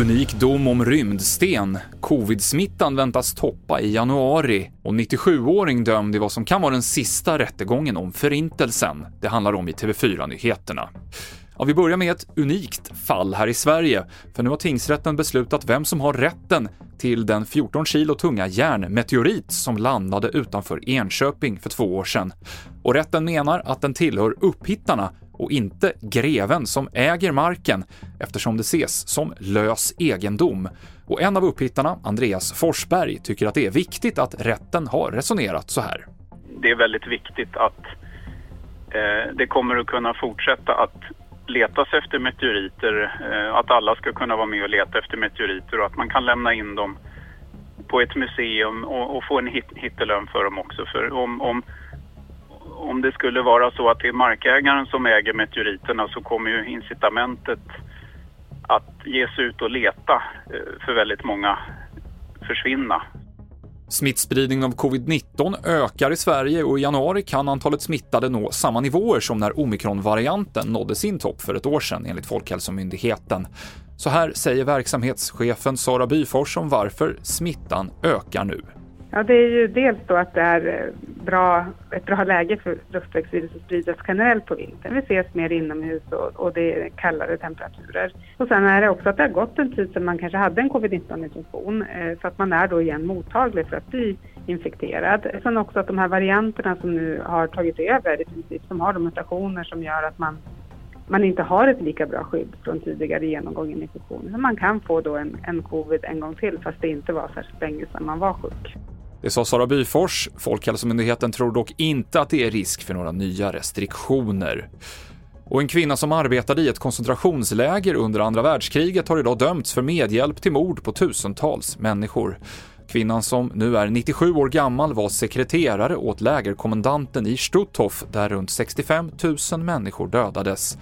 Unik dom om rymdsten. Covid-smittan väntas toppa i januari och 97-åring dömd i vad som kan vara den sista rättegången om Förintelsen. Det handlar om i TV4-nyheterna. Ja, vi börjar med ett unikt fall här i Sverige, för nu har tingsrätten beslutat vem som har rätten till den 14 kilo tunga järnmeteorit som landade utanför Enköping för två år sedan. Och rätten menar att den tillhör upphittarna och inte greven som äger marken eftersom det ses som lös egendom. Och en av upphittarna, Andreas Forsberg, tycker att det är viktigt att rätten har resonerat så här. Det är väldigt viktigt att eh, det kommer att kunna fortsätta att letas efter meteoriter, eh, att alla ska kunna vara med och leta efter meteoriter och att man kan lämna in dem på ett museum och, och få en hit, hittelön för dem också. För om, om om det skulle vara så att det är markägaren som äger meteoriterna så kommer ju incitamentet att ge sig ut och leta eh, för väldigt många försvinna. Smittspridningen av covid-19 ökar i Sverige och i januari kan antalet smittade nå samma nivåer som när omikronvarianten nådde sin topp för ett år sedan enligt Folkhälsomyndigheten. Så här säger verksamhetschefen Sara Byfors om varför smittan ökar nu. Ja, det är ju dels då att det är eh, bra, ett bra läge för luftvägsvirus att spridas generellt på vintern. Vi ses mer inomhus och, och det är kallare temperaturer. Och sen är det också att det har gått en tid sedan man kanske hade en covid-19-infektion eh, så att man är då igen mottaglig för att bli infekterad. Sen också att de här varianterna som nu har tagit över i princip, som har de mutationer som gör att man man inte har ett lika bra skydd från tidigare genomgången infektion. Så man kan få då en, en covid en gång till fast det inte var särskilt länge sedan man var sjuk. Det sa Sara Byfors. Folkhälsomyndigheten tror dock inte att det är risk för några nya restriktioner. Och en kvinna som arbetade i ett koncentrationsläger under andra världskriget har idag dömts för medhjälp till mord på tusentals människor. Kvinnan som nu är 97 år gammal var sekreterare åt lägerkommandanten i Stutthof där runt 65 000 människor dödades.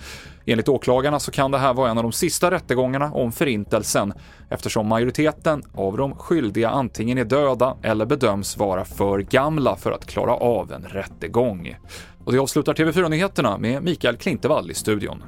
Enligt åklagarna så kan det här vara en av de sista rättegångarna om Förintelsen eftersom majoriteten av de skyldiga antingen är döda eller bedöms vara för gamla för att klara av en rättegång. Och det avslutar TV4-nyheterna med Mikael Klintevall i studion.